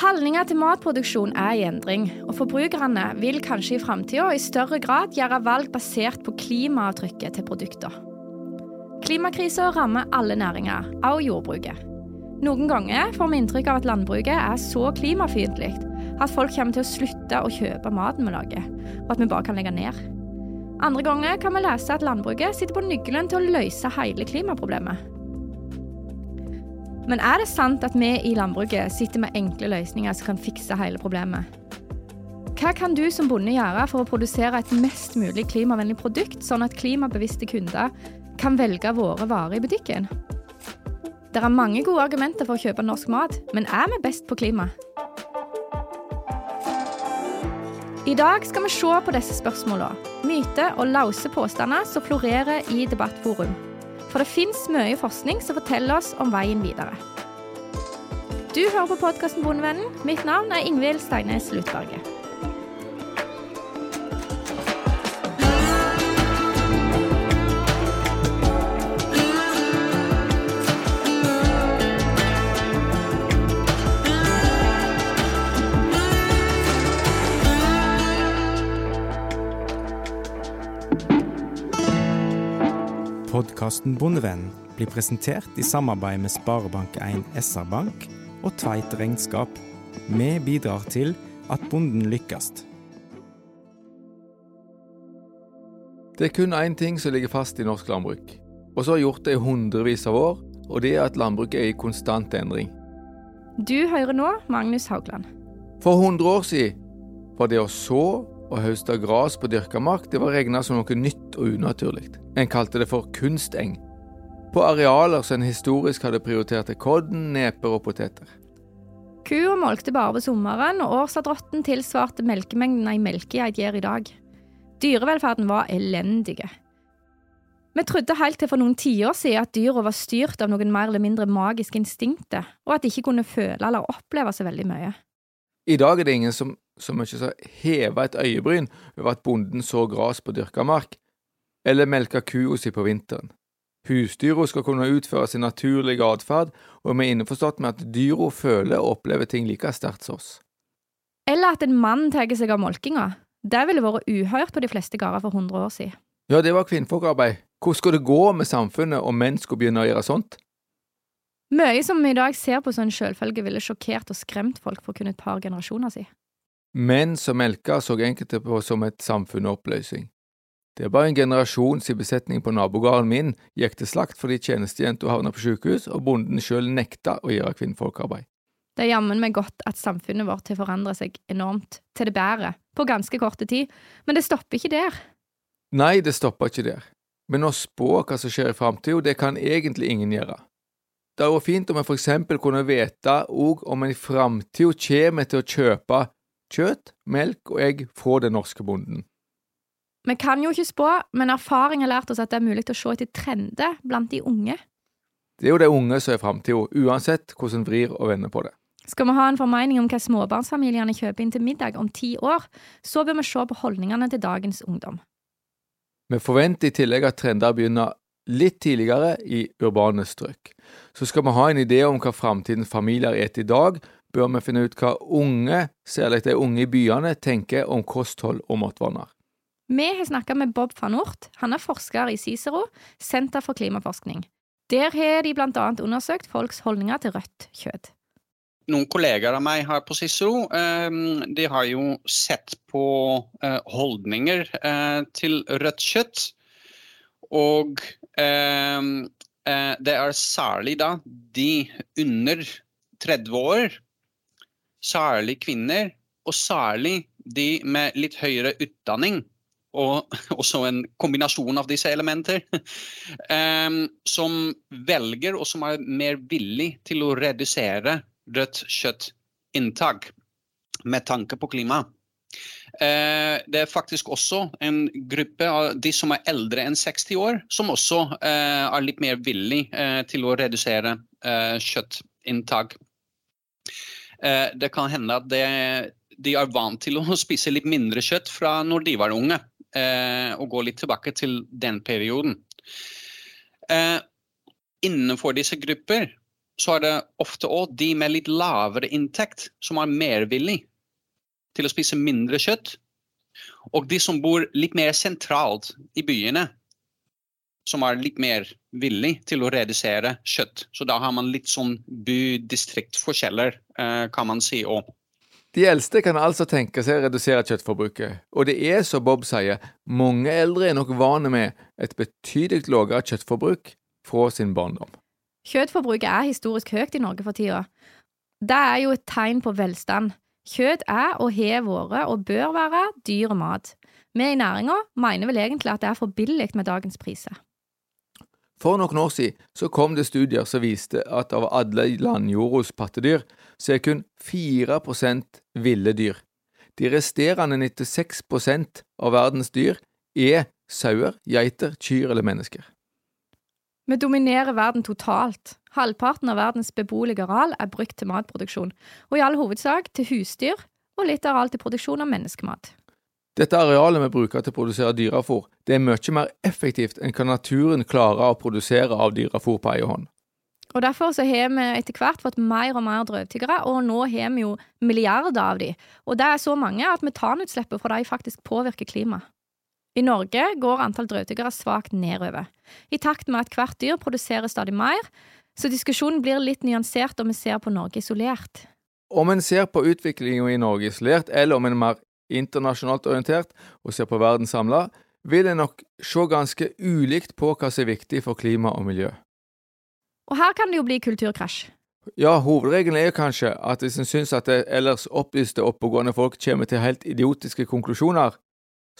Holdninger til matproduksjon er i endring, og forbrukerne vil kanskje i framtida i større grad gjøre valg basert på klimaavtrykket til produkter. Klimakrisa rammer alle næringer, også jordbruket. Noen ganger får vi inntrykk av at landbruket er så klimafiendtlig at folk kommer til å slutte å kjøpe maten vi lager, og at vi bare kan legge ned. Andre ganger kan vi lese at landbruket sitter på nøkkelen til å løse hele klimaproblemet. Men er det sant at vi i landbruket sitter med enkle løsninger som kan fikse hele problemet? Hva kan du som bonde gjøre for å produsere et mest mulig klimavennlig produkt, sånn at klimabevisste kunder kan velge våre varer i butikken? Det er mange gode argumenter for å kjøpe norsk mat, men er vi best på klima? I dag skal vi se på disse spørsmålene, myter og lause påstander som florerer i debattforum. For det fins mye forskning som forteller oss om veien videre. Du hører på podkasten Bondevennen. Mitt navn er Ingvild Steines Lutberget. Podkasten Bondevennen blir presentert i samarbeid med Sparebank1 SR-Bank og Tveit Regnskap. Vi bidrar til at bonden lykkes. Det er kun én ting som ligger fast i norsk landbruk, og som har gjort det i hundrevis av år, og det er at landbruket er i konstant endring. Du hører nå Magnus Haugland. For 100 år siden var det å så og høste gras på dyrka mark det var regna som noe nytt og unaturlig. En kalte det for kunsteng. På arealer som en historisk hadde prioritert til kodden, neper og poteter. Kua molkte bare på sommeren, og årsadrotten tilsvarte melkemengden ei melkegeit gjør i dag. Dyrevelferden var elendige. Vi trodde helt til for noen tiår siden at dyra var styrt av noen mer eller mindre magiske instinkter, og at de ikke kunne føle eller oppleve så veldig mye. I dag er det ingen som så mye som heva et øyebryn over at bonden så gras på dyrka mark, eller melka kua si på vinteren. Husdyra skal kunne utføre sin naturlige atferd, og vi er innforstått med at dyra føler og opplever ting like sterkt som oss. Eller at en mann tar seg av molkinga. Det ville vært uhørt på de fleste gårder for 100 år siden. Ja, det var kvinnfolkarbeid. Hvordan skulle det gå med samfunnet om menn skulle begynne å gjøre sånt? Mye som i dag ser på som en selvfølge, ville sjokkert og skremt folk for kun et par generasjoner siden. Menn som melka så enkelte på som et samfunn og oppløsning. Det er bare en generasjon siden besetning på nabogården min gikk til slakt fordi tjenestejenta havna på sykehus og bonden sjøl nekta å gjøre kvinnfolkarbeid. Det er jammen meg godt at samfunnet vårt har forandret seg enormt, til det bedre, på ganske korte tid, men det stopper ikke der. Nei, det stopper ikke der, men å spå hva som skjer i framtida, det kan egentlig ingen gjøre. Det hadde vært fint om for eksempel kunne vite òg om en i framtida kommer til å kjøpe kjøtt, melk og egg fra den norske bonden. Vi kan jo ikke spå, men erfaring har lært oss at det er mulig å se etter trender blant de unge. Det er jo de unge som er framtida, uansett hvordan vrir og vender på det. Skal vi ha en formening om hva småbarnsfamiliene kjøper inn til middag om ti år, så bør vi se på holdningene til dagens ungdom. Vi forventer i tillegg at trender begynner litt tidligere i urbane strøk. Så skal vi ha en idé om hva framtidens familier spiser i dag, bør vi finne ut hva unge, særlig de unge i byene, tenker om kosthold og matvaner. Vi har snakka med Bob van Ort. Han er forsker i Cicero, Senter for klimaforskning. Der har de annet undersøkt folks holdninger til rødt kjøtt. Noen kollegaer av meg her på Cicero de har jo sett på eh, holdninger eh, til rødt kjøtt. Og eh, det er særlig da de under 30 år særlig kvinner, og særlig de med litt høyere utdanning, og også en kombinasjon av disse elementer, Eh, som velger og som er mer villig til å redusere rødt kjøttinntak med tanke på klima. Uh, det er faktisk også en gruppe av de som er eldre enn 60 år, som også uh, er litt mer villig uh, til å redusere kjøttinntak. Eh, det kan hende at de er vant til å spise litt mindre kjøtt fra når de var unge, eh, og gå litt tilbake til den perioden. Eh, innenfor disse grupper så er det ofte òg de med litt lavere inntekt som er mer villig til å spise mindre kjøtt. Og de som bor litt mer sentralt i byene, som er litt mer villig til å redusere kjøtt. Så da har man litt sånn by-distrikt-forskjeller, eh, kan man si òg. De eldste kan altså tenke seg å redusere kjøttforbruket, og det er som Bob sier, mange eldre er nok vane med et betydelig lavere kjøttforbruk fra sin barndom. Kjøttforbruket er historisk høyt i Norge for tida. Det er jo et tegn på velstand. Kjøtt er og har vært og bør være dyr mat. Vi i næringa mener vel egentlig at det er for billig med dagens priser. For noen år siden så kom det studier som viste at av alle landjordas pattedyr, så er kun 4% ville dyr. De resterende 96 av verdens dyr er sauer, geiter, kyr eller mennesker. Vi dominerer verden totalt. Halvparten av verdens beboelige areal er brukt til matproduksjon, og i all hovedsak til husdyr og litt areal til produksjon av menneskemat. Dette arealet vi bruker til å produsere dyrefôr, det er mye mer effektivt enn hva naturen klarer å produsere av dyrefôr på egen hånd. Og Derfor så har vi etter hvert fått mer og mer drøvtyggere, og nå har vi jo milliarder av de. Og det er så mange at metanutslippet fra de faktisk påvirker klimaet. I Norge går antall drøvtyggere svakt nedover, i takt med at hvert dyr produserer stadig mer, så diskusjonen blir litt nyansert om vi ser på Norge isolert. Om en ser på utviklingen i Norge isolert, eller om en er mer internasjonalt orientert og ser på verden samla, vil en nok se ganske ulikt på hva som er viktig for klima og miljø. Og her kan det jo bli kulturkrasj. Ja, hovedregelen er kanskje at hvis en syns at det ellers opplyste, oppegående folk kommer til helt idiotiske konklusjoner,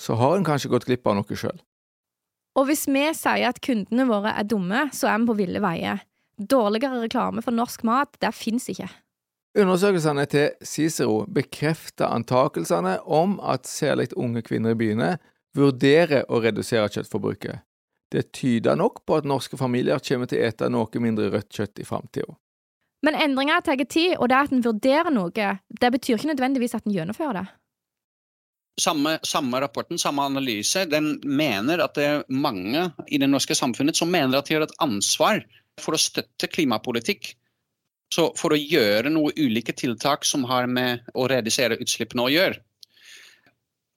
så har en kanskje gått glipp av noe sjøl. Og hvis vi sier at kundene våre er dumme, så er vi på ville veier. Dårligere reklame for norsk mat, det fins ikke. Undersøkelsene til Cicero bekrefter antakelsene om at særlig unge kvinner i byene vurderer å redusere kjøttforbruket. Det tyder nok på at norske familier kommer til å ete noe mindre rødt kjøtt i framtida. Men endringer tar tid, og det at en vurderer noe, det betyr ikke nødvendigvis at en gjennomfører det. Samme, samme, rapporten, samme analyse, den mener at det er mange i det norske samfunnet som mener at de har et ansvar for å støtte klimapolitikk så for å gjøre noen ulike tiltak som har med å redusere utslippene å gjøre.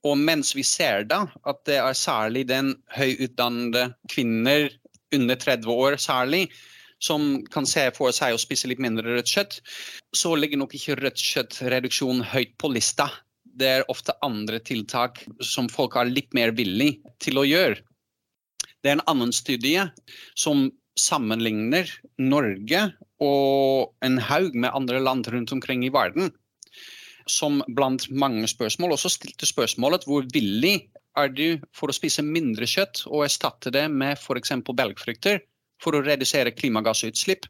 Og mens vi ser da at det er særlig den høyutdannede kvinner under 30 år særlig, som kan se for seg å spise litt mindre rødt kjøtt, så ligger nok ikke rødt kjøtt-reduksjon høyt på lista. Det er ofte andre tiltak som folk er litt mer villig til å gjøre. Det er en annen studie som sammenligner Norge og en haug med andre land rundt omkring i verden, som blant mange spørsmål også stilte spørsmålet hvor villig er du for å spise mindre kjøtt og erstatte det med f.eks. belgfrukter for å redusere klimagassutslipp.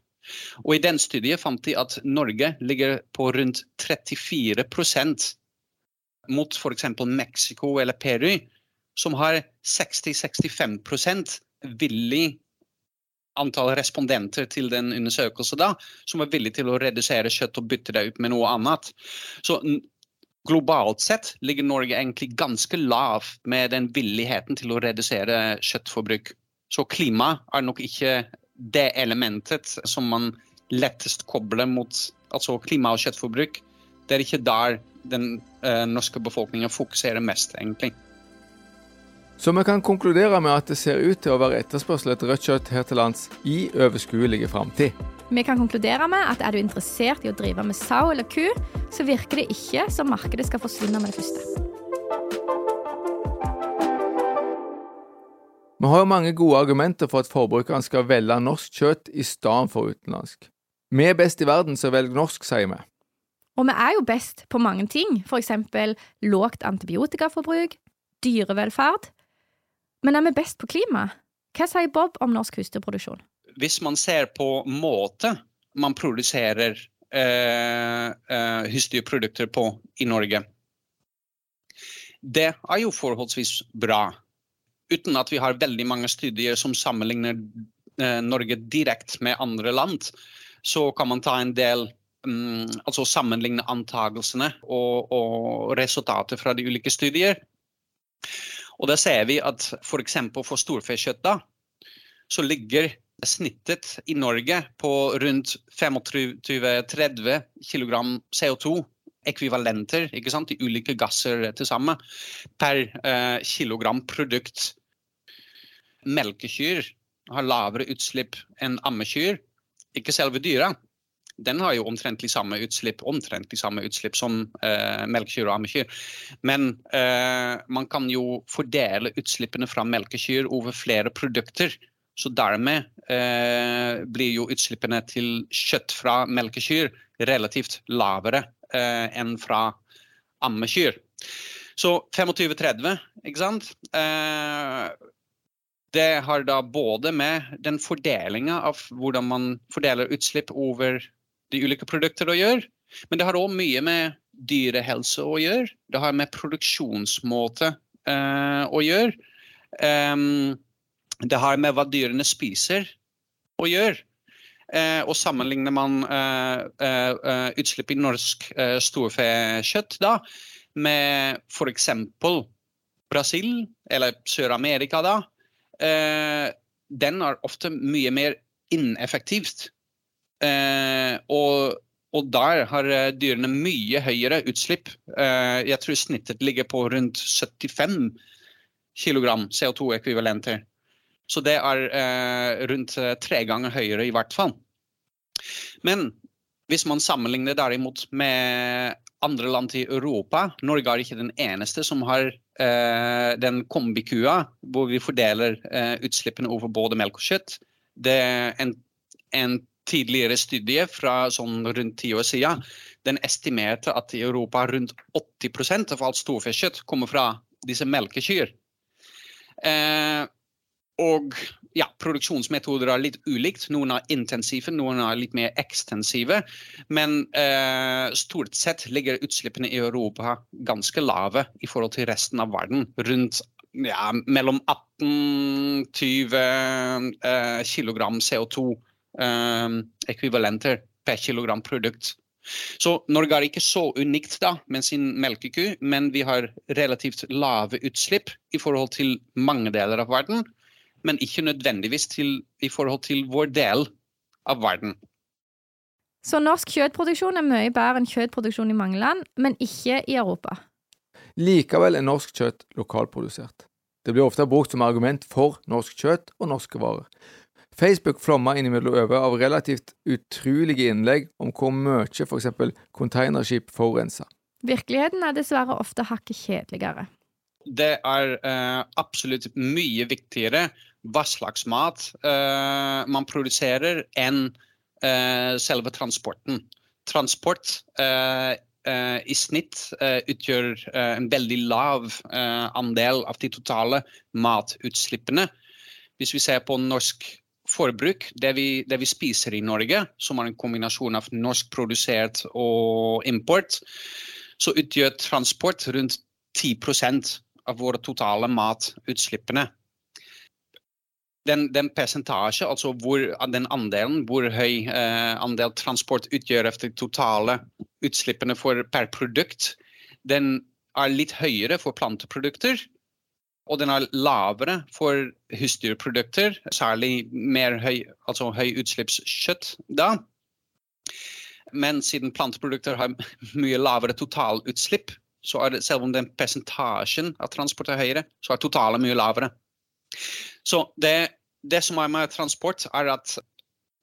Og I den studien fant de at Norge ligger på rundt 34 mot f.eks. Mexico eller Peru, som har 60-65% villig antall respondenter til den undersøkelsen da, som er villige til å redusere kjøtt og bytte det ut med noe annet. Så globalt sett ligger Norge egentlig ganske lav med den villigheten til å redusere kjøttforbruk. Så klima er nok ikke det elementet som man lettest kobler mot altså klima og kjøttforbruk. Det er ikke der den eh, norske befolkningen fokuserer mest, egentlig. Så vi kan konkludere med at det ser ut til å være etterspørsel etter rødt kjøtt her til lands i overskuelige framtid. Vi kan konkludere med at er du interessert i å drive med sau eller ku, så virker det ikke som markedet skal forsvinne med det første. Vi har jo mange gode argumenter for at forbrukeren skal velge norsk kjøtt i stedet for utenlandsk. Vi er best i verden så velg norsk, sier vi. Og vi er jo best på mange ting, f.eks. lågt antibiotikaforbruk, dyrevelferd men er vi best på klima? Hva sier Bob om norsk husdyrproduksjon? Hvis man ser på måte man produserer eh, eh, husdyrprodukter på i Norge, det er jo forholdsvis bra. Uten at vi har veldig mange studier som sammenligner eh, Norge direkte med andre land, så kan man ta en del um, altså sammenligne antagelsene og, og resultater fra de ulike studier. Og da ser vi at f.eks. for, for storfekjøtt så ligger snittet i Norge på rundt 25-30 kg CO2 ekvivalenter, ikke sant, i ulike gasser til sammen, per eh, kilogram produkt. Melkekyr har lavere utslipp enn ammekyr. Ikke selve dyra. Den har jo omtrentlig samme utslipp, omtrentlig samme utslipp som eh, melkekyr og ammekyr. Men eh, man kan jo fordele utslippene fra melkekyr over flere produkter. Så dermed eh, blir jo utslippene til kjøtt fra melkekyr relativt lavere eh, enn fra ammekyr. Så 25-30, ikke sant. Eh, det har da både med den fordelinga av hvordan man fordeler utslipp over de ulike produkter å gjøre, men det har òg mye med dyrehelse å gjøre. Det har med produksjonsmåte uh, å gjøre. Um, det har med hva dyrene spiser å gjøre. Uh, og sammenligner man uh, utslipp i norsk eh, storfekjøtt da, med f.eks. Brasil eller Sør-Amerika, da, den er ofte mye mer ineffektivt. Eh, og, og, der har dyrene mye høyere utslipp. jeg tror snittet ligger på rundt 75 kg CO2-ekvivalenter. Så det er eh, rundt eh, tre ganger høyere, i hvert fall. Men hvis man sammenligner derimot med andre land i Europa Norge er ikke den eneste som har eh, den kombikua hvor vi fordeler eh, utslippene over både melk og kjøtt. Det er en, en tidligere studie fra sånn rundt ti år siden den estimerte at i Europa rundt 80% av alt storfekjøtt kommer fra disse melkekyr. Eh, og ja, produksjonsmetoder er litt ulikt. Noen er intensive, noen er litt mer ekstensive. Men eh, stort sett ligger utslippene i Europa ganske lave i forhold til resten av verden. Rundt ja, mellom 18-20 eh, kg CO2 eh, ekvivalenter per kilogram produkt. Så Norge er ikke så unikt da med sin melkeku, men vi har relativt lave utslipp i forhold til mange deler av verden men ikke nødvendigvis til, i forhold til vår del av verden. Så norsk kjøttproduksjon er mye bedre enn kjøttproduksjon i mange land, men ikke i Europa. Likevel er norsk kjøtt lokalprodusert. Det blir ofte brukt som argument for norsk kjøtt og norske varer. Facebook flomma innimellom over av relativt utrolige innlegg om hvor mye f.eks. containerskip forurenser. Virkeligheten er dessverre ofte hakket kjedeligere. Det er uh, absolutt mye viktigere hva slags mat uh, man produserer, enn uh, selve transporten. Transport uh, i snitt utgjør en veldig lav andel av de totale matutslippene. Hvis vi ser på norsk forbruk, det vi, det vi spiser i Norge, som er en kombinasjon av norskprodusert og import, så utgjør transport rundt 10% av våre totale matutslippene den, den persentasje, altså hvor, den andelen, hvor høy eh, andel transport utgjør efter totale utslippene for, per produkt, den er litt høyere for planteprodukter. Og den er lavere for husdyrprodukter, særlig mer høy, altså høy utslippskjøtt da. Men siden planteprodukter har mye lavere totalutslipp, så er det, selv om den presentasjen av transport er høyere, så er totalet mye lavere. Så det, det som er med transport, er at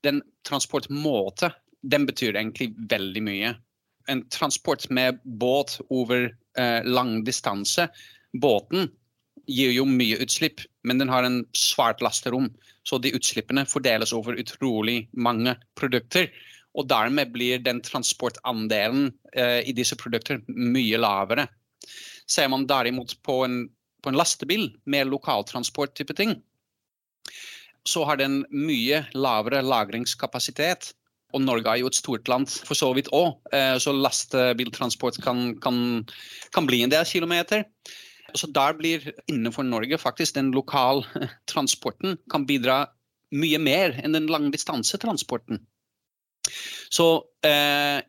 den transportmåte, den betyr egentlig veldig mye. En transport med båt over eh, lang distanse, båten gir jo mye utslipp, men den har en svært lasterom. Så de utslippene fordeles over utrolig mange produkter. Og dermed blir den transportandelen eh, i disse produkter mye lavere. Ser man derimot på en, på en lastebil med lokaltransport type ting, så har den mye lavere lagringskapasitet. Og Norge er jo et stort land for så vidt òg, eh, så lastebiltransport kan, kan, kan, bli en del kilometer. Så der blir innenfor Norge faktisk den lokaltransporten kan bidra mye mer enn den langdistansetransporten. Så eh,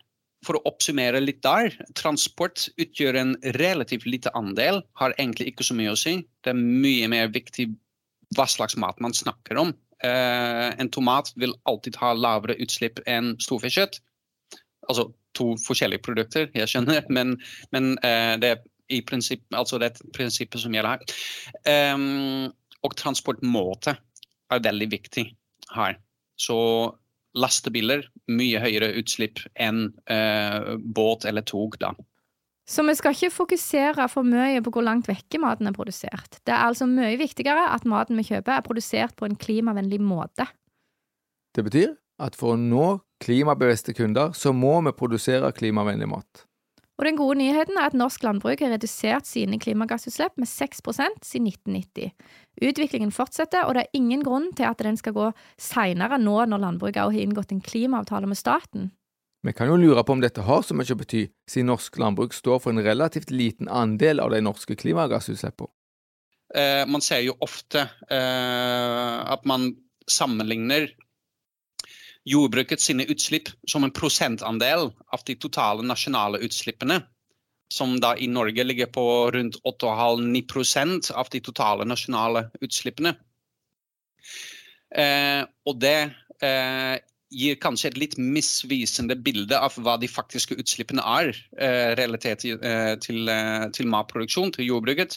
for å oppsummere litt der, transport utgjør en relativt lite andel. Har egentlig ikke så mye å si. Det er mye mer viktig hva slags mat man snakker om, en tomat vil alltid ha lavere utslipp enn storfekjøtt. Altså to forskjellige produkter, jeg skjønner, men, men det er i prinsipp, altså det prinsippet som gjelder her. Um, og transportmåte er veldig viktig her. Så lastebiler mye høyere utslipp enn uh, båt eller tog, da. Så vi skal ikke fokusere for mye på hvor langt vekke maten er produsert. Det er altså mye viktigere at maten vi kjøper er produsert på en klimavennlig måte. Det betyr at for å nå klimabevisste kunder, så må vi produsere klimavennlig mat. Og den gode nyheten er at norsk landbruk har redusert sine klimagassutslipp med 6% siden 1990. Utviklingen fortsetter, og det er ingen grunn til at den skal gå seinere nå når landbruket har inngått en klimaavtale med staten. Vi kan jo lure på om dette har så mye å bety, siden norsk landbruk står for en relativt liten andel av de norske klimagassutslippene. Eh, man ser jo ofte eh, at man sammenligner jordbruket sine utslipp som en prosentandel av de totale nasjonale utslippene. Som da i Norge ligger på rundt 8,5-9 av de totale nasjonale utslippene. Eh, og det eh, gir kanskje et litt misvisende bilde av hva de faktiske utslippene er eh, relatert til, eh, til, eh, til, matproduksjon, til jordbruket.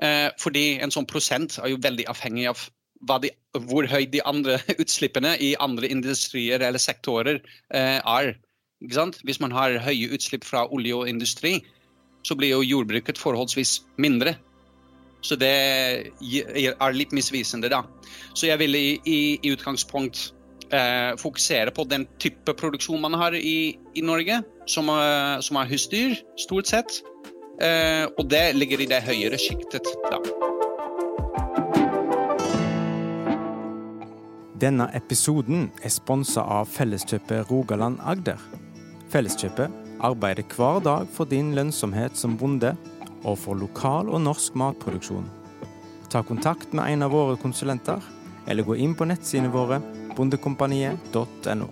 Eh, fordi en sånn prosent er jo veldig avhengig av de, hvor høy de andre utslippene i andre industrier eller sektorer eh, er. Hvis man har høye utslipp fra olje og industri, så blir jo jordbruket forholdsvis mindre. Så det er litt misvisende, da. Så jeg ville i, i, i utgangspunkt eh, fokusere på den type produksjon man har i, i Norge, som, eh, som, er husdyr, stort sett. Eh, og det ligger i det høyere sjiktet, da. Denne episoden er sponsa av Felleskjøpet Rogaland Agder. Felleskjøpet arbeider hver dag for din lønnsomhet som bonde, og for lokal og norsk matproduksjon. Ta kontakt med en av våre konsulenter, eller gå inn på nettsidene våre bondekompaniet.no.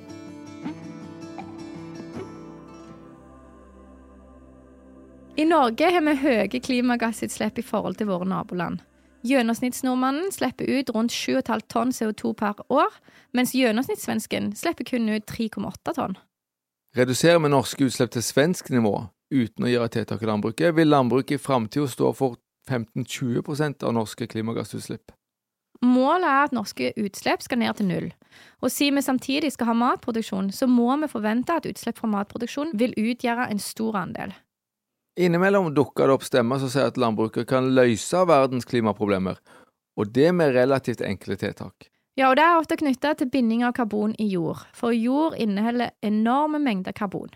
I Norge har vi høye klimagassutslipp i forhold til våre naboland. Gjennomsnittsnordmannen slipper ut rundt 7,5 tonn CO2 per år, mens gjennomsnittssvensken slipper kun ut 3,8 tonn. Reduserer vi norske utslipp til svensk nivå uten å gjøre tiltak i landbruket, vil landbruket i framtida stå for 15-20% av norske klimagassutslipp. Målet er at norske utslipp skal ned til null. Og siden vi samtidig skal ha matproduksjon, så må vi forvente at utslipp fra matproduksjon vil utgjøre en stor andel. Innimellom dukker det opp stemmer som sier at landbruket kan løse verdens klimaproblemer, og det med relativt enkle tiltak. Ja, og det er ofte knytta til binding av karbon i jord, for jord inneholder enorme mengder karbon.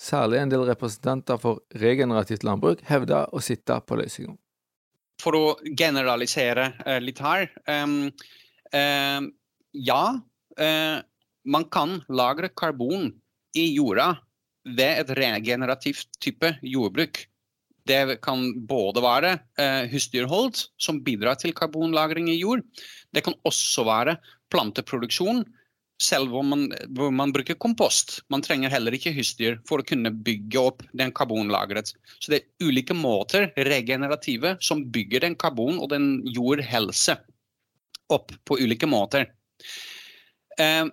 Særlig en del representanter for regenerativt landbruk hevder å sitte på løsninga. For å generalisere uh, litt her um, uh, Ja, uh, man kan lagre karbon i jorda ved et regenerativt type jordbruk. Det kan både være eh, husdyrhold, som bidrar til karbonlagring i jord. Det kan også være planteproduksjon, selv om man, hvor man bruker kompost. Man trenger heller ikke husdyr for å kunne bygge opp den karbonlagret. Så det er ulike måter, regenerative, som bygger den karbon og den jordhelse opp på ulike måter. Eh,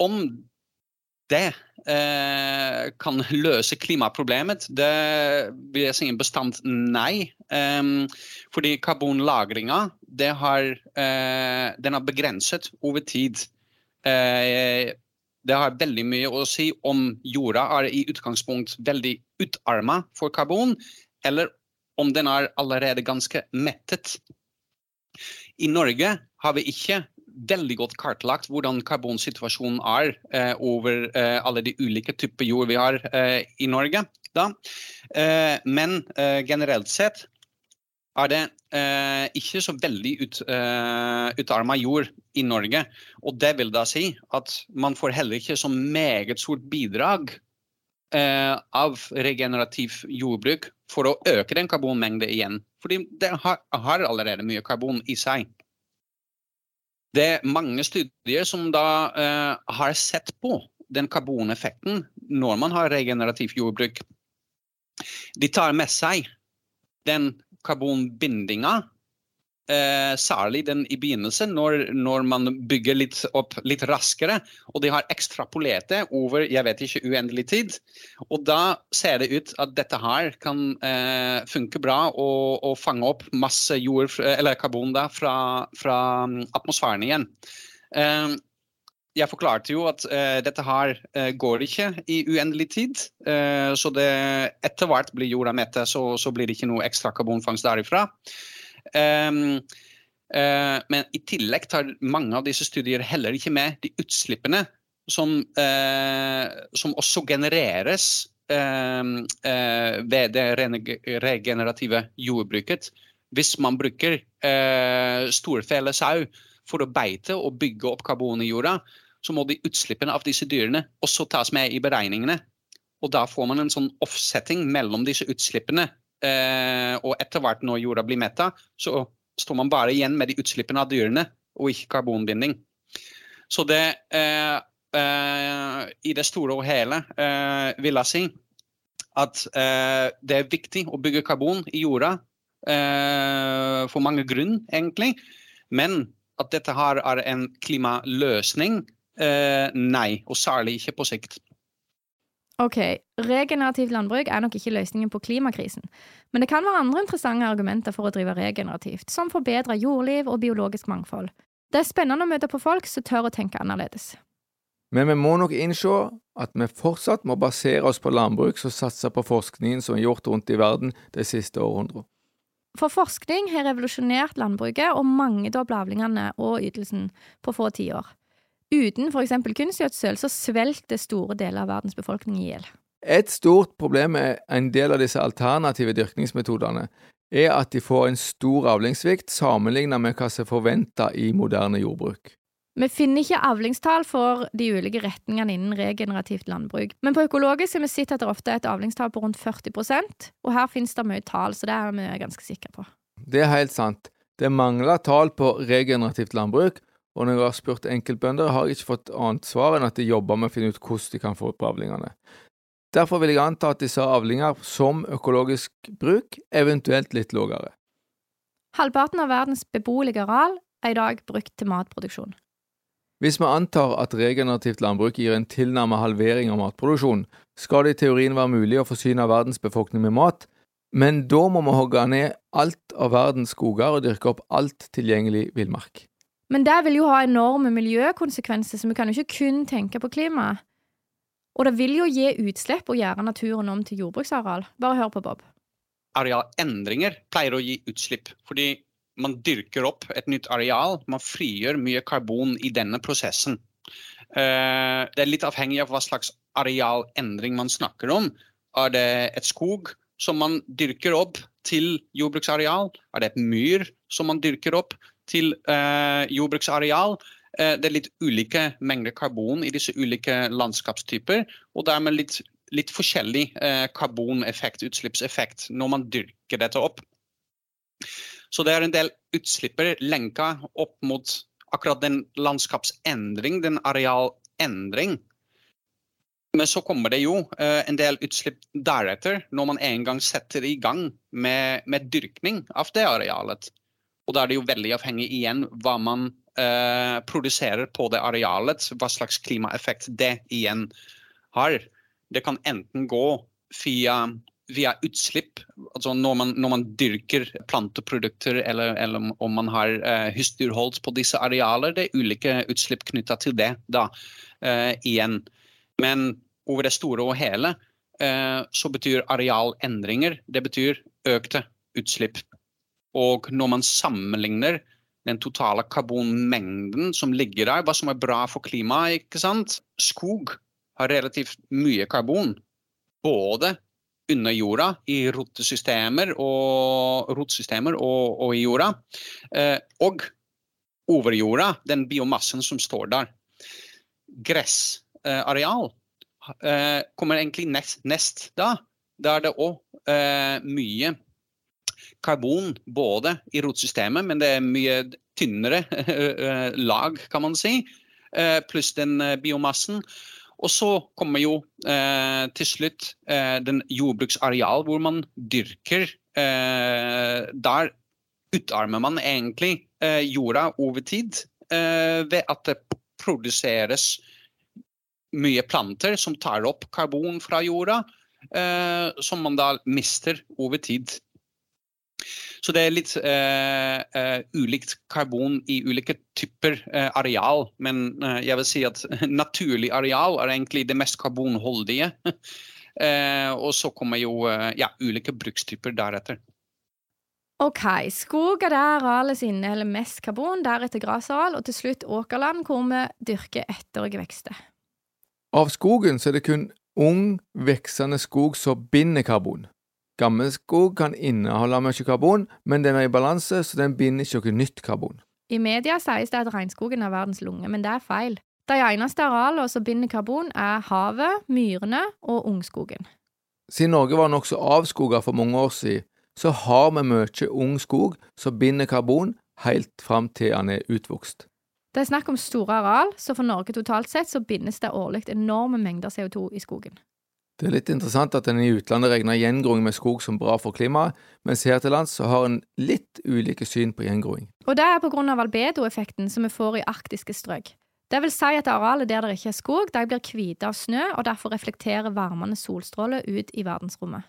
om det eh, kan løse klimaproblemet, det vil jeg si en bestand nei. Um, fordi karbonlagringa har, eh, den har begrenset over tid. Eh, det har veldig mye å si om jorda er i utgangspunkt veldig utarma for karbon, eller om den er allerede ganske mettet. I Norge har vi ikke veldig godt kartlagt hvordan karbonsituasjonen er eh, over eh, alle de ulike typer jord vi har eh, i Norge. Eh, men eh, generelt sett er det eh, ikke så veldig ut, utarma jord i Norge. Og det vil da si at man får heller ikke så meget stort bidrag av regenerativ jordbruk for å øke den karbonmengden igjen. Fordi det har, har allerede mye karbon i seg. Det er mange studier som da eh, har sett på den karboneffekten når man har regenerativt jordbruk. De tar med seg den karbonbindinga Eh, særlig den i begynnelsen, når, når, man bygger litt opp litt raskere. Og de har ekstrapolert det over jeg vet ikke, uendelig tid. Og da ser det ut at dette her kan eh, funke bra og, og, fange opp masse jord, eller karbon da, fra, fra atmosfæren igjen. Eh, jeg forklarte jo at uh, dette her uh, går ikke i uendelig tid. Uh, så det etter hvert blir jorda mette, så, så, blir det ikke noe ekstra karbonfangst derifra. Um, men i tillegg tar mange av disse studier heller ikke med de utslippene som, som også genereres ved det regenerative jordbruket. Hvis man bruker storfe eller sau for å beite og bygge opp karbon i jorda, så må de utslippene av disse dyrene også tas med i beregningene. Og da får man en sånn offsetting mellom disse utslippene. Eh, og etter hvert når jorda blir metta, så står man bare igjen med de utslippene av dyrene, og ikke karbonbinding. Så det eh, eh, I det store og hele eh, vil jeg si at eh, det er viktig å bygge karbon i jorda eh, for mange grunn, egentlig. Men at dette her er en klimaløsning, nei, og særlig ikke på sikt. Ok, regenerativt landbruk er nok ikke løsningen på klimakrisen, men det kan være andre interessante argumenter for å drive regenerativt, som forbedra jordliv og biologisk mangfold. Det er spennende å møte på folk som tør å tenke annerledes. Men vi må nok innse at vi fortsatt må basere oss på landbruk som satser på forskningen som er gjort rundt i verden de siste århundrene. For forskning har revolusjonert landbruket og mangedoblet avlingene og ytelsen på få tiår. Uten f.eks. kunstgjødsel så svelter store deler av verdens befolkning i hjel. Et stort problem med en del av disse alternative dyrkningsmetodene er at de får en stor avlingssvikt sammenlignet med hva som er forventa i moderne jordbruk. Vi finner ikke avlingstall for de ulike retningene innen regenerativt landbruk, men på økologisk har vi sett at det ofte er et avlingstall på rundt 40% og her finnes det mye tall, så det er vi ganske sikre på. Det er helt sant. Det mangler tall på regenerativt landbruk, og når jeg har spurt enkeltbønder, har jeg ikke fått annet svar enn at de jobber med å finne ut hvordan de kan få opp avlingene. Derfor vil jeg anta at disse avlinger som økologisk bruk, eventuelt litt lavere. Halvparten av verdens beboelige areal er i dag brukt til matproduksjon. Hvis vi antar at regenerativt landbruk gir en tilnærmet halvering av matproduksjon, skal det i teorien være mulig å forsyne verdens befolkning med mat, men da må vi hogge ned alt av verdens skoger og dyrke opp alt tilgjengelig villmark. Men det vil jo ha enorme miljøkonsekvenser, så vi kan jo ikke kun tenke på klima. Og det vil jo gi utslipp å gjøre naturen om til jordbruksareal. Bare hør på Bob. Arealendringer pleier å gi utslipp, fordi man dyrker opp et nytt areal. Man frigjør mye karbon i denne prosessen. Eh, det er litt avhengig av hva slags arealendring man snakker om. Er det et skog som man dyrker opp til jordbruksareal? Er det et myr som man dyrker opp til eh, jordbruksareal. Eh, det er litt ulike mengder karbon i disse ulike landskapstyper. Og dermed litt, litt forskjellig eh, karboneffekt, utslippseffekt, når man dyrker dette opp. Så det er en del utslipper lenka opp mot akkurat den landskapsendring, den arealendring. Men så kommer det jo en del utslipp deretter, når man en gang setter i gang med, med dyrkning av det arealet. Og da er det jo veldig avhengig igjen hva man eh, produserer på det arealet, hva slags klimaeffekt det igjen har. Det kan enten gå via, via utslipp, altså når man, når man, dyrker planteprodukter eller, eller om man har eh, husdyrhold på disse arealer. Det er ulike utslipp knytta til det da, eh, igjen. Men over det store og hele eh, så betyr arealendringer det betyr økte utslipp. Og når man sammenligner den totale karbonmengden som ligger der, hva som er bra for klimaet ikke sant? Skog har relativt mye karbon. Både under jorda, i rotesystemer og, rotsystemer og, og i jorda. Eh, og over jorda, den biomassen som står der. Gressareal eh, kommer egentlig nest, nest. Da er det òg eh, mye karbon både i rotsystemet, men det er mye tynnere eh, lag, kan man si, eh, pluss den eh, biomassen. Og så kommer jo eh, til slutt eh, den jordbruksareal hvor man dyrker. Eh, der utarmer man egentlig jorda over tid ved at det produseres mye planter som tar opp karbon fra jorda, som man da mister over tid. Så det er litt eh, uh, ulikt karbon i ulike typer eh, areal. Men eh, jeg vil si at naturlig areal er egentlig det mest karbonholdige. Eh, og så kommer jo eh, ja, ulike brukstyper deretter. OK, skog er der arealet som inneholder mest karbon, deretter grasareal, og til slutt åkerland, hvor vi dyrker etterige vekster. Av skogen så er det kun ung, veksende skog som binder karbon. Gammel skog kan inneholde mye karbon, men den er i balanse, så den binder ikke noe nytt karbon. I media sies det at regnskogen er verdens lunge, men det er feil. De eneste arealene som binder karbon, er havet, myrene og ungskogen. Siden Norge var nokså avskoga for mange år siden, så har vi mye ung skog som binder karbon helt fram til den er utvokst. Det er snakk om store areal, så for Norge totalt sett så bindes det årlig enorme mengder CO2 i skogen. Det er litt interessant at en i utlandet regner gjengroing med skog som bra for klimaet, mens her til lands har en litt ulike syn på gjengroing. Og det er av albedoeffekten som vi får i arktiske strøk. Det vil si at arealet der det ikke er skog, de blir hvite av snø, og derfor reflekterer varmende solstråler ut i verdensrommet.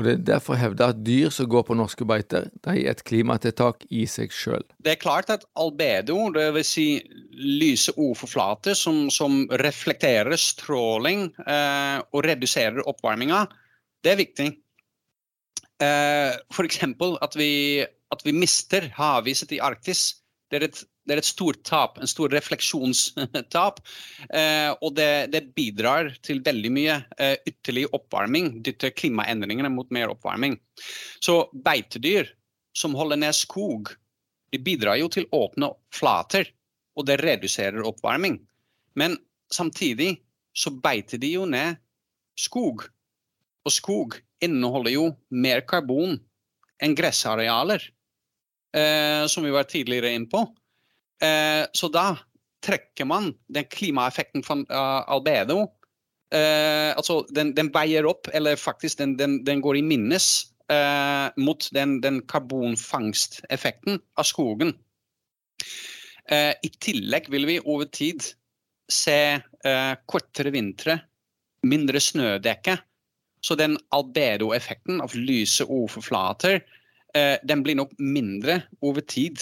Og Det er derfor hevda at dyr som går på norske beiter, de er et klimatiltak i seg sjøl. Det er klart at albedo, dvs. Si lyse ordforflater som, som reflekterer stråling eh, og reduserer oppvarminga, det er viktig. Eh, F.eks. At, vi, at vi mister haviset i Arktis. Det er et, det er et stort tap, en stor refleksjonstap. Eh, og det, det, bidrar til veldig mye eh, ytterligere oppvarming. Dytter klimaendringene mot mer oppvarming. Så beitedyr som holder ned skog, de bidrar jo til åpne flater. Og det reduserer oppvarming. Men samtidig så beiter de jo ned skog. Og skog inneholder jo mer karbon enn gressarealer eh, som vi var tidligere inne på. Eh, så da trekker man den klimaeffekten fra uh, albedo. Eh, altså den, den, veier opp, eller faktisk den, den, den går i minnes eh, mot den, den karbonfangsteffekten av skogen. Eh, I tillegg vil vi over tid se kortere vintre, mindre snødekke. Så den albedo-effekten av lyse overflater eh, den blir nok mindre over tid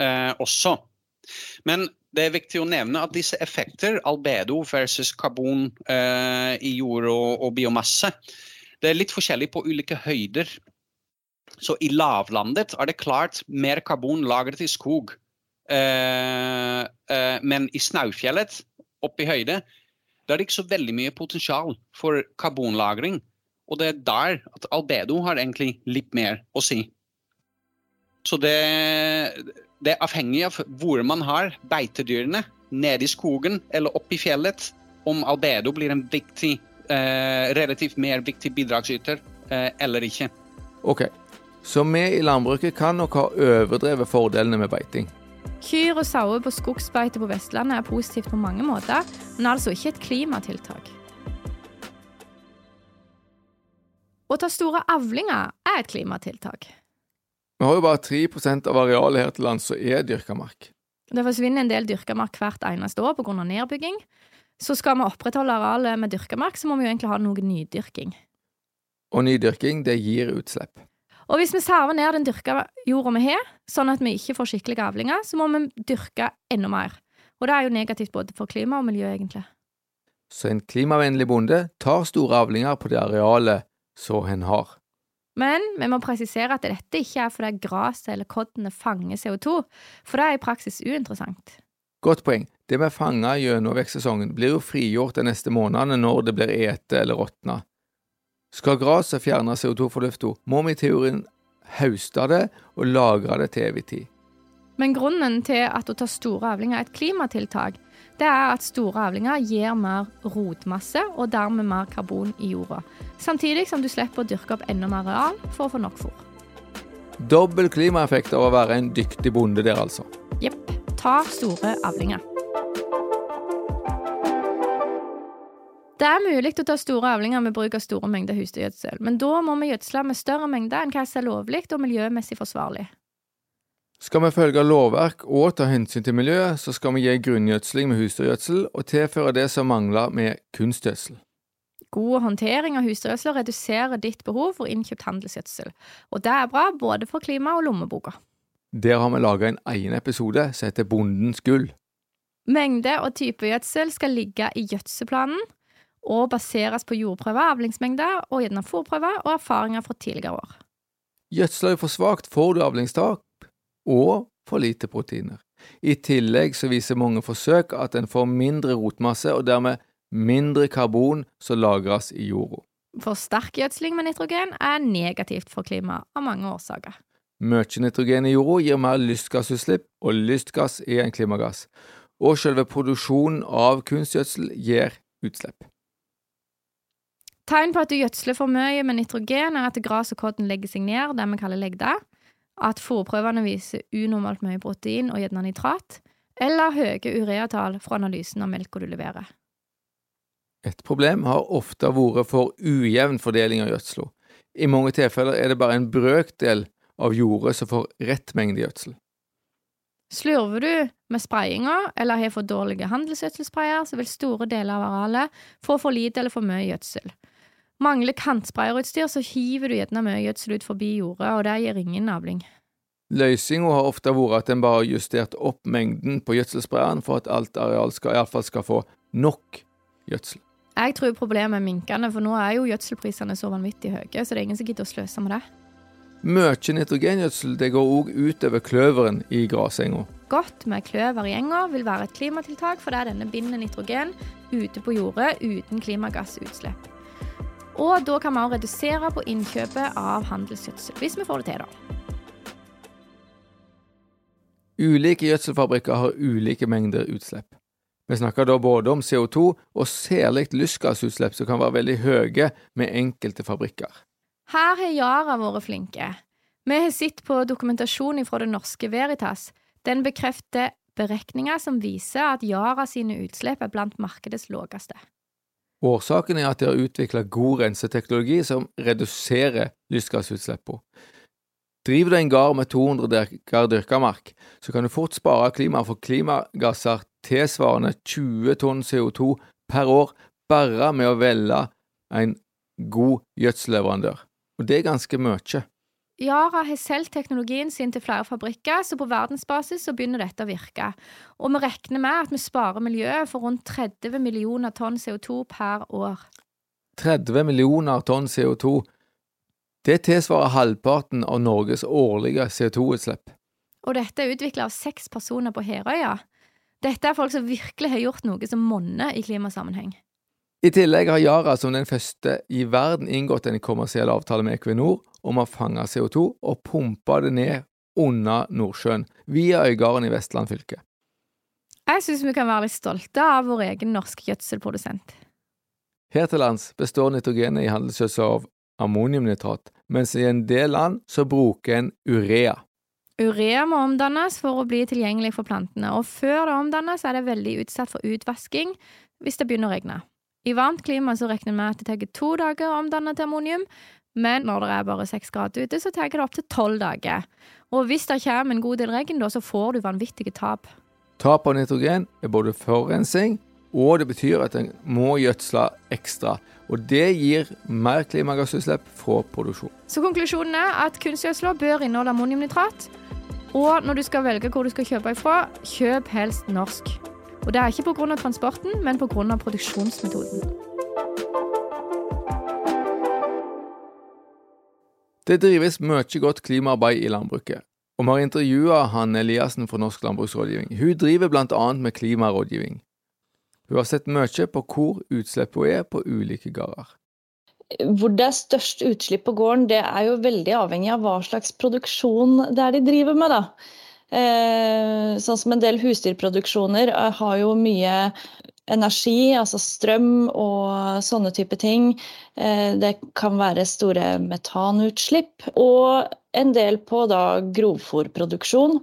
eh, også. Men det er viktig å nevne at disse effekter, albedo versus karbon eh, i jord og, og, biomasse, det er litt forskjellig på ulike høyder. Så i lavlandet er det klart mer karbon lagret i skog. Eh, eh, men i Snaufjellet, oppe i høyde, da er det ikke så veldig mye potensial for karbonlagring. Og det er der at albedo har egentlig litt mer å si. Så det, det er avhengig av hvor man har beitedyrene, nede i skogen eller oppe i fjellet, om albedo blir en viktig, eh, relativt mer viktig bidragsyter eh, eller ikke. Ok, så vi i landbruket kan nok ha overdrevet fordelene med beiting. Kyr og sauer på skogsbeite på Vestlandet er positivt på mange måter, men altså ikke et klimatiltak. Å ta store avlinger er et klimatiltak. Vi har jo bare 3% av arealet her til lands som er dyrka mark. Det forsvinner en del dyrka mark hvert eneste år pga. nedbygging. Så skal vi opprettholde arealet med dyrka mark, så må vi jo egentlig ha noe nydyrking. Og nydyrking, det gir utslipp. Og hvis vi server ned den dyrka jorda vi har, sånn at vi ikke får skikkelige avlinger, så må vi dyrke enda mer. Og det er jo negativt både for klima og miljø, egentlig. Så en klimavennlig bonde tar store avlinger på det arealet så en har. Men vi må presisere at dette ikke er fordi gresset eller koddene fanger CO2, for det er i praksis uinteressant. Godt poeng. Det vi fanger gjennom vekstsesongen, blir jo frigjort de neste månedene når det blir ete eller råtna. Skal gresset fjerne CO2 fra lufta, må vi i teorien høste det og lagre det til evig tid. Men grunnen til at å ta store avlinger er et klimatiltak, det er at store avlinger gir mer rotmasse og dermed mer karbon i jorda. Samtidig som du slipper å dyrke opp enda mer areal for å få nok fôr. Dobbel klimaeffekt av å være en dyktig bonde der, altså. Jepp. Ta store avlinger. Det er mulig å ta store avlinger med bruk av store mengder husdyrgjødsel, men da må vi gjødsle med større mengder enn hva som er lovlig og miljømessig forsvarlig. Skal vi følge lovverk og ta hensyn til miljøet, så skal vi gi grunngjødsling med husdyrgjødsel og tilføre det som mangler med kunstgjødsel. God håndtering av husdyrgjødsel reduserer ditt behov for innkjøpt handelsgjødsel, og det er bra både for klimaet og lommeboka. Der har vi laga en egen episode som heter Bondens gull. Mengde og type gjødsel skal ligge i gjødselplanen og baseres på jordprøver, avlingsmengde og gjennom fòrprøver og erfaringer fra tidligere år. Gjødsler du for svakt, får du avlingstap og for lite proteiner. I tillegg så viser mange forsøk at en får mindre rotmasse og dermed mindre karbon som lagres i jorda. For sterk gjødsling med nitrogen er negativt for klimaet av mange årsaker. Mye nitrogen i jorda gir mer lystgassutslipp, og lystgass er en klimagass. Og selve produksjonen av kunstgjødsel gir utslipp. Tegn på at du gjødsler for mye med nitrogen, er at gras og kodden legger seg ned, det vi kaller legde, at fòrprøvene viser unormalt mye protein og gjerne nitrat, eller høye ureatall fra analysen av melka du leverer. Et problem har ofte vært for ujevn fordeling av gjødsel. I mange tilfeller er det bare en brøkdel av jordet som får rett mengde gjødsel. Slurver du med sprayinga eller har for dårlige handelsgjødselsprayer, så vil store deler av arealet få for lite eller for mye gjødsel. Mangler kantsprayerutstyr, så hiver du gjerne mye gjødsel ut forbi jordet, og det gir ingen avling. Løsninga har ofte vært at en bare har justert opp mengden på gjødselsprayeren for at alt areal skal, iallfall skal få nok gjødsel. Jeg tror problemet er minkende, for nå er jo gjødselprisene så vanvittig høye, så det er ingen som gidder å sløse med det. Mye nitrogengjødsel det går òg utover kløveren i grasenga. Godt med kløver i enga vil være et klimatiltak fordi denne binder nitrogen ute på jordet uten klimagassutslipp. Og da kan vi også redusere på innkjøpet av handelsgjødsel, hvis vi får det til, da. Ulike gjødselfabrikker har ulike mengder utslipp. Vi snakker da både om CO2 og særlig lystgassutslipp som kan være veldig høye med enkelte fabrikker. Her har Yara vært flinke. Vi har sett på dokumentasjon fra det norske Veritas. Den bekrefter beregninger som viser at Yara sine utslipp er blant markedets laveste. Årsaken er at de har utvikla god renseteknologi som reduserer lystgassutslippene. Driver du en gard med 200 dekar dyrka mark, så kan du fort spare klimaet for klimagasser tilsvarende 20 tonn CO2 per år bare med å velge en god gjødselleverandør. Og det er ganske mye. Yara har solgt teknologien sin til flere fabrikker, så på verdensbasis så begynner dette å virke. Og vi regner med at vi sparer miljøet for rundt 30 millioner tonn CO2 per år. 30 millioner tonn CO2. Det tilsvarer halvparten av Norges årlige CO2-utslipp. Og dette er utvikla av seks personer på Herøya. Dette er folk som virkelig har gjort noe som monner i klimasammenheng. I tillegg har Yara som den første i verden inngått en kommersiell avtale med Equinor om å fange CO2 og pumpe det ned under Nordsjøen, via Øygarden i Vestland fylke. Jeg syns vi kan være litt stolte av vår egen norske gjødselprodusent. Her til lands består nitrogenet i handelsgjødsel av ammoniumnitrat, mens i en del land så bruker en urea. Urea må omdannes for å bli tilgjengelig for plantene, og før det omdannes er det veldig utsatt for utvasking hvis det begynner å regne. I varmt klima så regner vi at det tar to dager å omdanne til ammonium, men når det er bare seks grader ute, så tar det opptil tolv dager. Og hvis det kommer en god del regn, da, så får du vanvittige tap. Tap av nitrogen er både forurensning, og det betyr at en må gjødsle ekstra. Og det gir mer klimagassutslipp fra produksjon. Så konklusjonen er at kunstgjødsla bør inneholde ammoniumnitrat. Og når du skal velge hvor du skal kjøpe ifra, kjøp helst norsk. Og det er ikke pga. transporten, men pga. produksjonsmetoden. Det drives mye godt klimaarbeid i landbruket, og vi har intervjua Hanne Eliassen fra Norsk landbruksrådgivning. Hun driver annet med klimarådgivning. Hun har sett mye på hvor utslippene er på ulike gårder. Hvor det er størst utslipp på gården, det er jo veldig avhengig av hva slags produksjon det er de driver med. da. Eh, sånn som en del husdyrproduksjoner eh, har jo mye energi, altså strøm og sånne type ting. Eh, det kan være store metanutslipp. Og en del på da grovfòrproduksjon.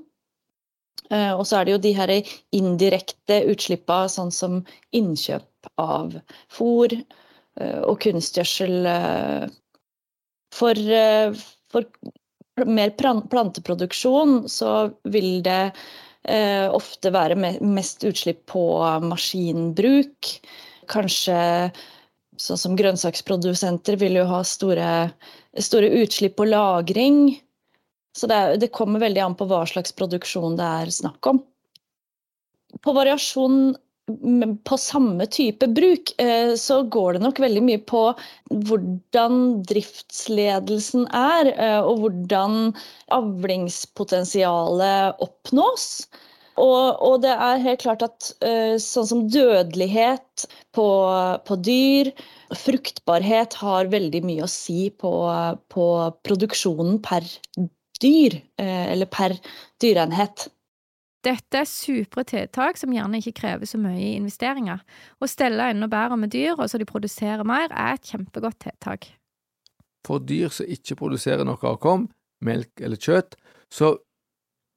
Og så er det jo de her indirekte utslippene, sånn som innkjøp av fôr og kunstgjødsel for, for mer planteproduksjon, så vil det eh, ofte være mest utslipp på maskinbruk. Kanskje sånn som grønnsaksprodusenter vil jo ha store, store utslipp på lagring. Så det, det, kommer veldig an på hva slags produksjon det er snakk om. På variasjon på samme type bruk, eh, så går det nok veldig mye på hvordan driftsledelsen er, eh, og hvordan avlingspotensialet oppnås. Og, og, det er helt klart at uh, sånn som dødelighet på, på, dyr, fruktbarhet har veldig mye å si på, på produksjonen per dyr, eller per dyreenhet. Dette er supre tiltak som gjerne ikke krever så mye investeringer. Å stelle enda bedre med dyr, og så de produserer mer, er et kjempegodt tiltak. For dyr som ikke produserer noe avkom, melk eller kjøtt, så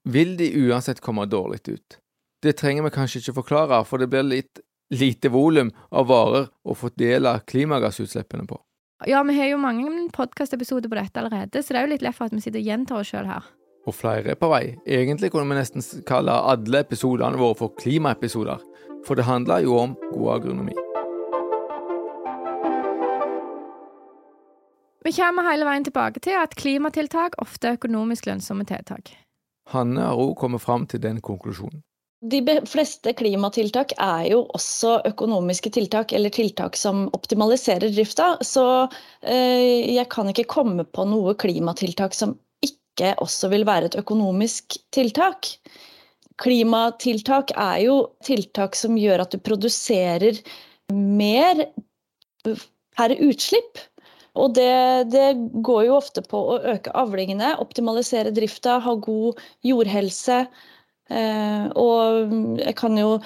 vil de uansett komme dårlig ut. Det trenger vi kanskje ikke forklare, for det blir litt lite volum av varer å fordele klimagassutslippene på. Ja, vi har jo mange podkastepisoder på dette allerede, så det er jo litt lett for at vi sitter og gjentar oss sjøl her. Og flere er på vei. Egentlig kunne vi nesten kalle alle episodene våre for klimaepisoder, for det handler jo om god agronomi. Vi kommer hele veien tilbake til at klimatiltak ofte er økonomisk lønnsomme tiltak. Hanne har òg kommet fram til den konklusjonen. De fleste klimatiltak er jo også økonomiske tiltak, eller tiltak som optimaliserer drifta. Så eh, jeg kan ikke komme på noe klimatiltak som ikke også vil være et økonomisk tiltak. Klimatiltak er jo tiltak som gjør at du produserer mer per utslipp. Og det, det, går jo ofte på å øke avlingene, optimalisere drifta, ha god jordhelse. Eh, og jeg kan jo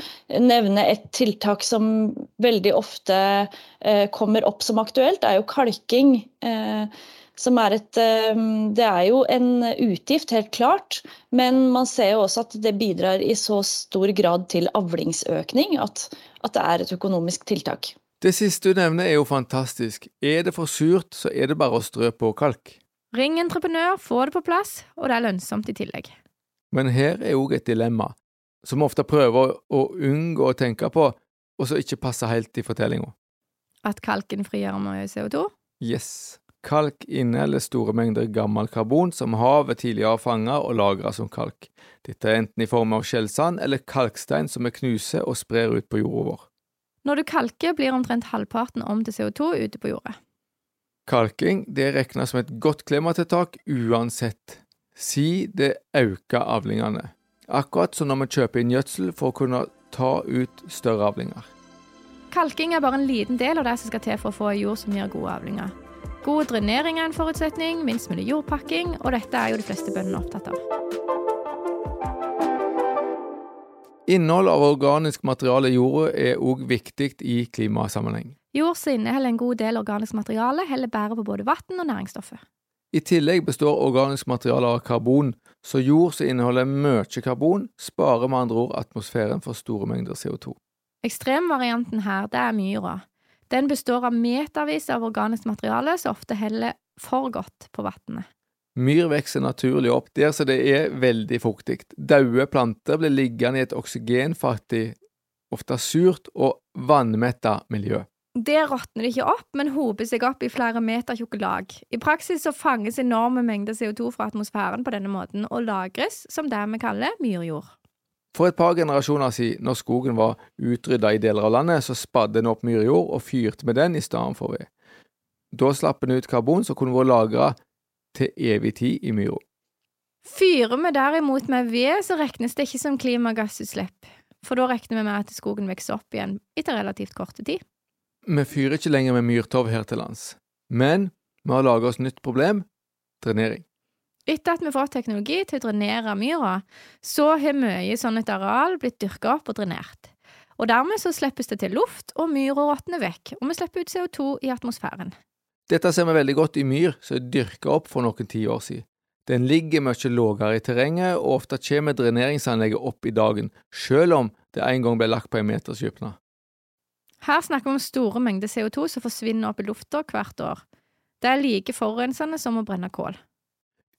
nevne et tiltak som veldig ofte eh, kommer opp som aktuelt, det er jo kalking. Eh, som er et eh, Det er jo en utgift, helt klart, men man ser jo også at det bidrar i så stor grad til avlingsøkning at, at det er et økonomisk tiltak. Det siste du nevner er jo fantastisk. Er det for surt, så er det bare å strø på kalk. Ring entreprenør, få det på plass, og det er lønnsomt i tillegg. Men her er òg et dilemma, som vi ofte prøver å unngå å tenke på, og som ikke passer helt i fortellinga. At kalken frigjør mye CO2? Yes. Kalk inneholder store mengder gammel karbon som havet tidligere har fanget og lagret som kalk. Dette er enten i form av skjellsand eller kalkstein som vi knuser og sprer ut på jorda vår. Når du kalker, blir omtrent halvparten om til CO2 ute på jordet. Kalking det regnes som et godt klimatiltak uansett. Si det øker avlingene. Akkurat som når vi kjøper inn gjødsel for å kunne ta ut større avlinger. Kalking er bare en liten del av det som skal til for å få en jord som gir gode avlinger. God drenering er en forutsetning, minst mulig jordpakking, og dette er jo de fleste bøndene opptatt av. Innhold av organisk materiale i jorda er òg viktig i klimasammenheng. Jord som inneholder en god del organisk materiale, heller bærer på både vann og næringsstoffer. I tillegg består organisk materiale av karbon, så jord som inneholder mye karbon, sparer med andre ord atmosfæren for store mengder CO2. Ekstremvarianten her, det er myra. Den består av metervis av organisk materiale som ofte heller for godt på vannet. Myr vokser naturlig opp der så det er veldig fuktig. Daude planter blir liggende i et oksygenfattig, ofte surt og vannmetta miljø. Det råtner det ikke opp, men hoper seg opp i flere meter tjukke lag. I praksis så fanges enorme mengder CO2 fra atmosfæren på denne måten og lagres som det vi kaller myrjord. For et par generasjoner siden, når skogen var utrydda i deler av landet, så spadde en opp myrjord og fyrte med den i stedet for ved. Da slapp en ut karbon som kunne vært lagra til evig tid i myra. Fyrer vi derimot med ved, så regnes det ikke som klimagassutslipp, for da regner vi med at skogen vokser opp igjen etter relativt korte tid. Vi fyrer ikke lenger med myrtov her til lands, men vi har laga oss nytt problem – drenering. Etter at vi fått teknologi til å drenere myra, så har mye sånn et areal blitt dyrka opp og drenert. Og dermed så slippes det til luft, og myra råtner vekk, og vi slipper ut CO2 i atmosfæren. Dette ser vi veldig godt i myr som er dyrka opp for noen tiår siden. Den ligger mye lavere i terrenget, og ofte kommer dreneringsanlegget opp i dagen, selv om det en gang ble lagt på en meters dypne. Her snakker vi om store mengder CO2 som forsvinner opp i lufta hvert år. Det er like forurensende som å brenne kål.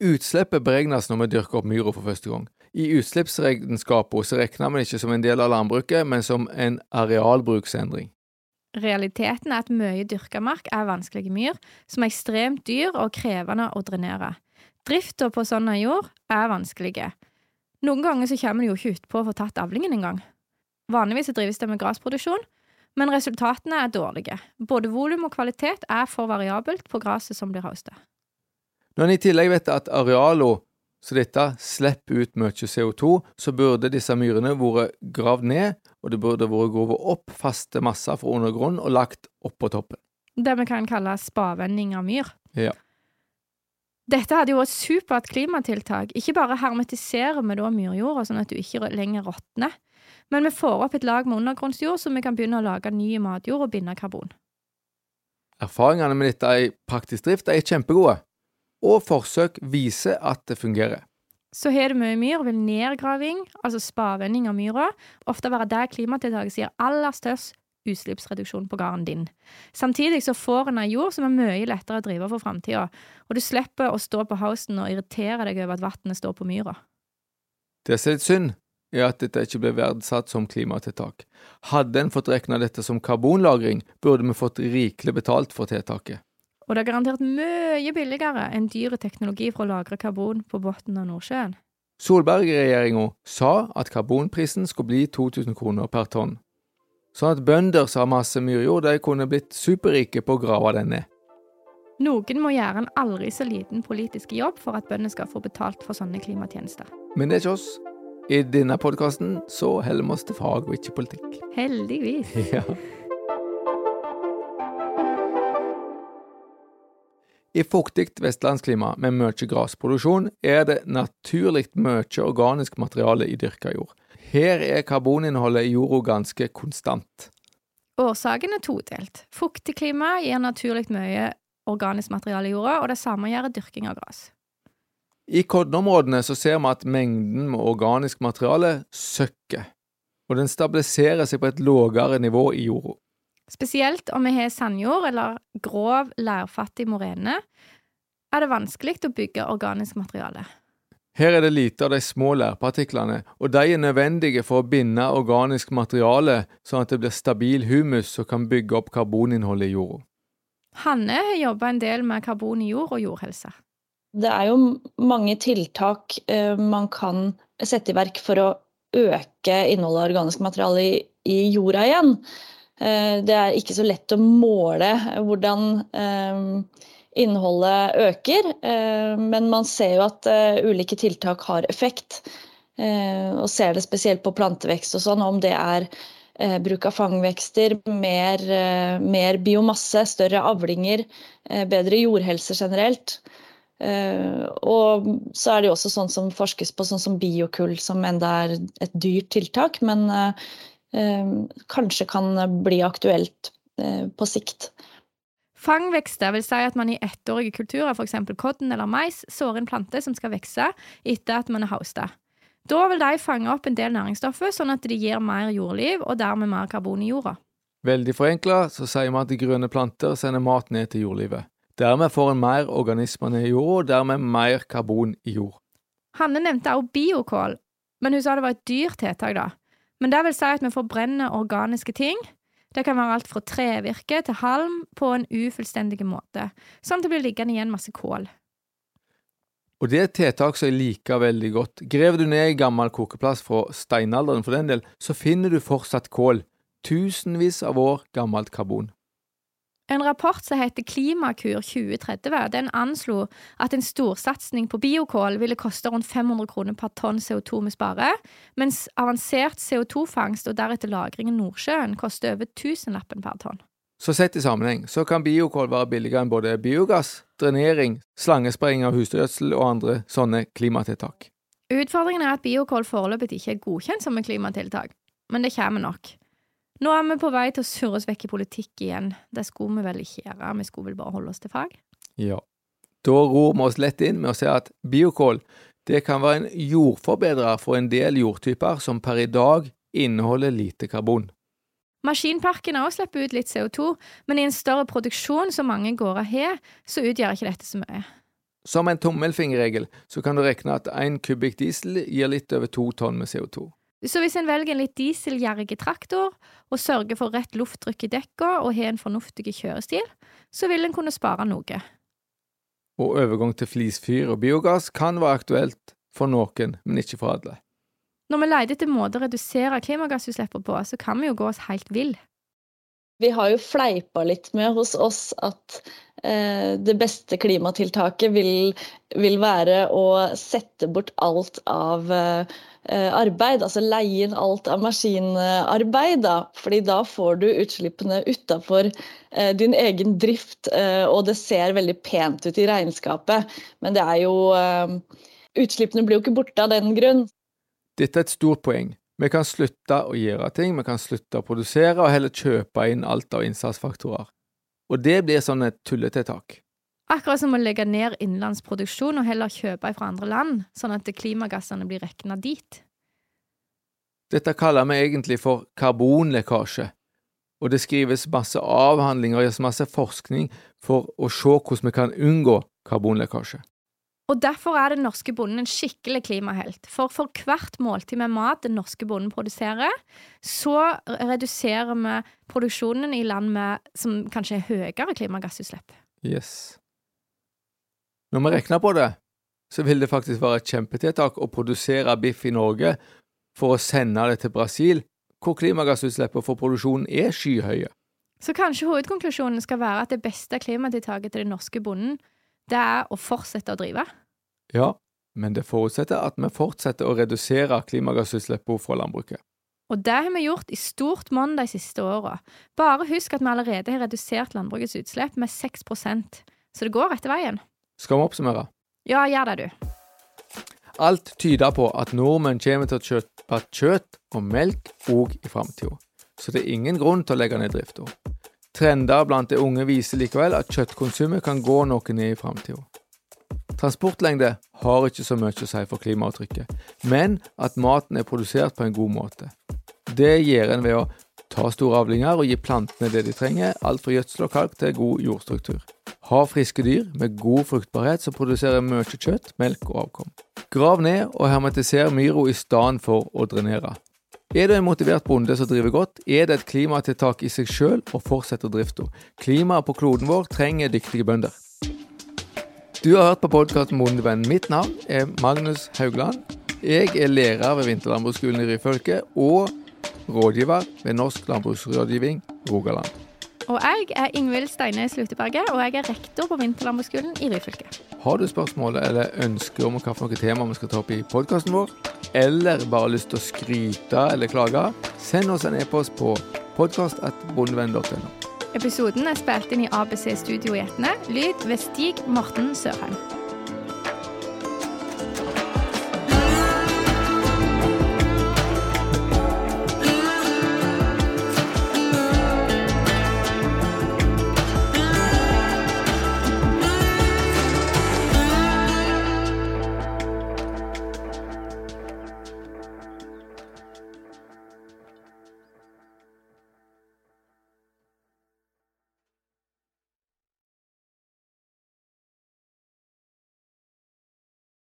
Utslippet beregnes når vi dyrker opp myra for første gang. I utslippsregnskapet så regner vi ikke som en del av landbruket, men som en arealbruksendring. Realiteten er at mye dyrka mark er vanskelige myr, som er ekstremt dyr og krevende å drenere. Drifta på sånn jord er vanskelige. Noen ganger så kommer de jo ikke utpå å få tatt avlingen engang. Vanligvis drives det med grasproduksjon, men resultatene er dårlige. Både volum og kvalitet er for variabelt på gresset som blir høstet. Når en i tillegg vet at arealene så dette slipper ut mye CO2, så burde disse myrene vært gravd ned, og det burde vært grovet opp faste masser fra undergrunn og lagt oppå toppen. Det vi kan kalle spavending av myr. Ja. Dette hadde jo et supert klimatiltak. Ikke bare hermetiserer vi da myrjorda sånn at du ikke lenger råtner, men vi får opp et lag med undergrunnsjord, så vi kan begynne å lage ny matjord og binde karbon. Erfaringene med dette i praktisk drift er kjempegode, og forsøk viser at det fungerer. Så har du mye myr, vil nedgraving, altså spavending av myra, ofte være der klimatiltaket sier aller størst utslippsreduksjon på gården din. Samtidig så får en ei jord som er mye lettere å drive for framtida, og du slipper å stå på hausten og irritere deg over at vannet står på myra. Det som er litt synd, er at dette ikke ble verdsatt som klimatiltak. Hadde en fått regna dette som karbonlagring, burde vi fått rikelig betalt for tiltaket. Og det er garantert mye billigere enn dyr teknologi for å lagre karbon på bunnen av Nordsjøen. Solberg-regjeringa sa at karbonprisen skulle bli 2000 kroner per tonn, sånn at bønder som har masse myrjord, de kunne blitt superrike på å grave den ned. Noen må gjøre en aldri så liten politisk jobb for at bønder skal få betalt for sånne klimatjenester. Men det er ikke oss. I denne podkasten så holder vi oss til fag og ikke politikk. Heldigvis. Ja. I fuktig vestlandsklima med mye grasproduksjon er det naturlig mye organisk materiale i dyrka jord. Her er karboninnholdet i jorda ganske konstant. Årsaken er todelt. Fuktig klima gir naturlig mye organisk materiale i jorda, og det samme gjør dyrking av gras. I kornområdene så ser vi at mengden med organisk materiale søkker, og den stabiliserer seg på et lavere nivå i jorda. Spesielt om vi har sandjord eller grov, lærfattig morene, er det vanskelig å bygge organisk materiale. Her er det lite av de små lærpartiklene, og de er nødvendige for å binde organisk materiale sånn at det blir stabil humus som kan bygge opp karboninnholdet i jorda. Hanne har jobba en del med karbon i jord og jordhelse. Det er jo mange tiltak eh, man kan sette i verk for å øke innholdet av organisk materiale i, i jorda igjen. Eh, det er ikke så lett å måle hvordan eh, innholdet øker, eh, men man ser jo at ulike tiltak har effekt. Og ser det spesielt på plantevekst og sånn, om det er bruk av fangvekster, mer, mer biomasse, større avlinger, bedre jordhelse generelt. Og så er det jo også sånn som forskes på, sånn som biokull, som enda er et dyrt tiltak, men kanskje kan bli aktuelt eh, på sikt. Fangvekster vil si at man i ettårige kulturer, f.eks. kodden eller mais, sår en plante som skal vokse etter at man er hosta. Da vil de fange opp en del næringsstoffer, sånn at de gir mer jordliv og dermed mer karbon i jorda. Veldig forenkla så sier vi at de grønne planter sender mat ned til jordlivet. Dermed får en mer organismer ned i jorda, og dermed mer karbon i jord. Hanne nevnte også biokål, men hun sa det var et dyrt tiltak, da. Men det vil si at vi forbrenner organiske ting. Det kan være alt fra trevirke til halm på en ufullstendig måte, sånn at det blir liggende igjen masse kål. Og det er et tiltak som jeg liker veldig godt. Graver du ned i gammel kokeplass fra steinalderen for den del, så finner du fortsatt kål. Tusenvis av år gammelt karbon. En rapport som heter Klimakur 2030, den anslo at en storsatsing på biokål ville koste rundt 500 kroner per tonn CO2 vi sparer, mens avansert CO2-fangst og deretter lagring i Nordsjøen koster over tusenlappen per tonn. Så sett i sammenheng så kan biokål være billigere enn både biogass, drenering, slangespraying av husdyrgjødsel og andre sånne klimatiltak. Utfordringen er at biokål foreløpig ikke er godkjent som et klimatiltak, men det kommer nok. Nå er vi på vei til å surre oss vekk i politikk igjen. Det skulle vi vel ikke gjøre, vi skulle vel bare holde oss til fag? Ja. Da ror vi oss lett inn med å si at biokål det kan være en jordforbedrer for en del jordtyper som per i dag inneholder lite karbon. Maskinparken også slipper ut litt CO2, men i en større produksjon som mange gårder har, så utgjør ikke dette så mye. Som en tommelfingerregel så kan du regne at én kubikk diesel gir litt over to tonn med CO2. Så hvis en velger en litt dieselgjerrig traktor, og sørger for rett lufttrykk i dekka og har en fornuftig kjørestil, så vil en kunne spare noe. Og overgang til flisfyr og biogass kan være aktuelt for noen, men ikke for alle. Når vi leter etter måter å redusere klimagassutslippene på, så kan vi jo gå oss helt vill. Vi har jo fleipa litt med hos oss at det beste klimatiltaket vil, vil, være å sette bort alt av eh, arbeid, altså leie inn alt av maskinarbeid. Da. Fordi da får du utslippene utafor eh, din egen drift, eh, og det ser veldig pent ut i regnskapet. Men det er jo eh, Utslippene blir jo ikke borte av den grunn. Dette er et stort poeng. Vi kan slutte å gjøre ting, vi kan slutte å produsere og heller kjøpe inn alt av innsatsfaktorer. Og det blir sånn et tulletiltak. Akkurat som å legge ned innenlandsproduksjon og heller kjøpe fra andre land, sånn at klimagassene blir regna dit. Dette kaller vi egentlig for karbonlekkasje, og det skrives masse avhandlinger og gjøres masse forskning for å se hvordan vi kan unngå karbonlekkasje. Og Derfor er den norske bonden en skikkelig klimahelt. For for hvert måltid med mat den norske bonden produserer, så reduserer vi produksjonen i land med, som kanskje er høyere klimagassutslipp. Yes. Når vi regner på det, så vil det faktisk være et kjempetiltak å produsere biff i Norge for å sende det til Brasil, hvor klimagassutslippene for produksjonen er skyhøye. Så kanskje hovedkonklusjonen skal være at det beste klimatiltaket til den norske bonden det er å fortsette å drive. Ja, men det forutsetter at vi fortsetter å redusere klimagassutslippene fra landbruket. Og det har vi gjort i stort monn de siste åra. Bare husk at vi allerede har redusert landbrukets utslipp med 6% så det går rette veien. Skal vi oppsummere? Ja, gjør det, du. Alt tyder på at nordmenn kommer til å kjøpe kjøtt og melk òg i framtida, så det er ingen grunn til å legge ned drifta. Trender blant de unge viser likevel at kjøttkonsumet kan gå noe ned i framtida. Transportlengde har ikke så mye å si for klimaavtrykket, men at maten er produsert på en god måte. Det gjør en ved å ta store avlinger og gi plantene det de trenger, alt fra gjødsel og kalk til god jordstruktur. Ha friske dyr med god fruktbarhet som produserer mye kjøtt, melk og avkom. Grav ned og hermetiser myra i stedet for å drenere. Er du en motivert bonde som driver godt, er det et klimatiltak i seg sjøl å fortsette drifta. Klimaet på kloden vår trenger dyktige bønder. Du har hørt på podkasten Bondevenn. Mitt navn er Magnus Haugland. Jeg er lærer ved Vinterlandbruksskolen i Ryfylke og rådgiver ved Norsk landbruksrådgivning Rogaland. Og jeg er Ingvild Steine Sluteberget, og jeg er rektor på Vinterlandbruksskolen i Ryfylke. Har du spørsmål eller ønsker om hvilke tema vi skal ta opp i podkasten vår, eller bare lyst til å skryte eller klage, send oss en e-post på podkast.bondevenn.no. Episoden er spilt inn i ABC Studio i Etne. Lyd ved Stig Morten Sørheim.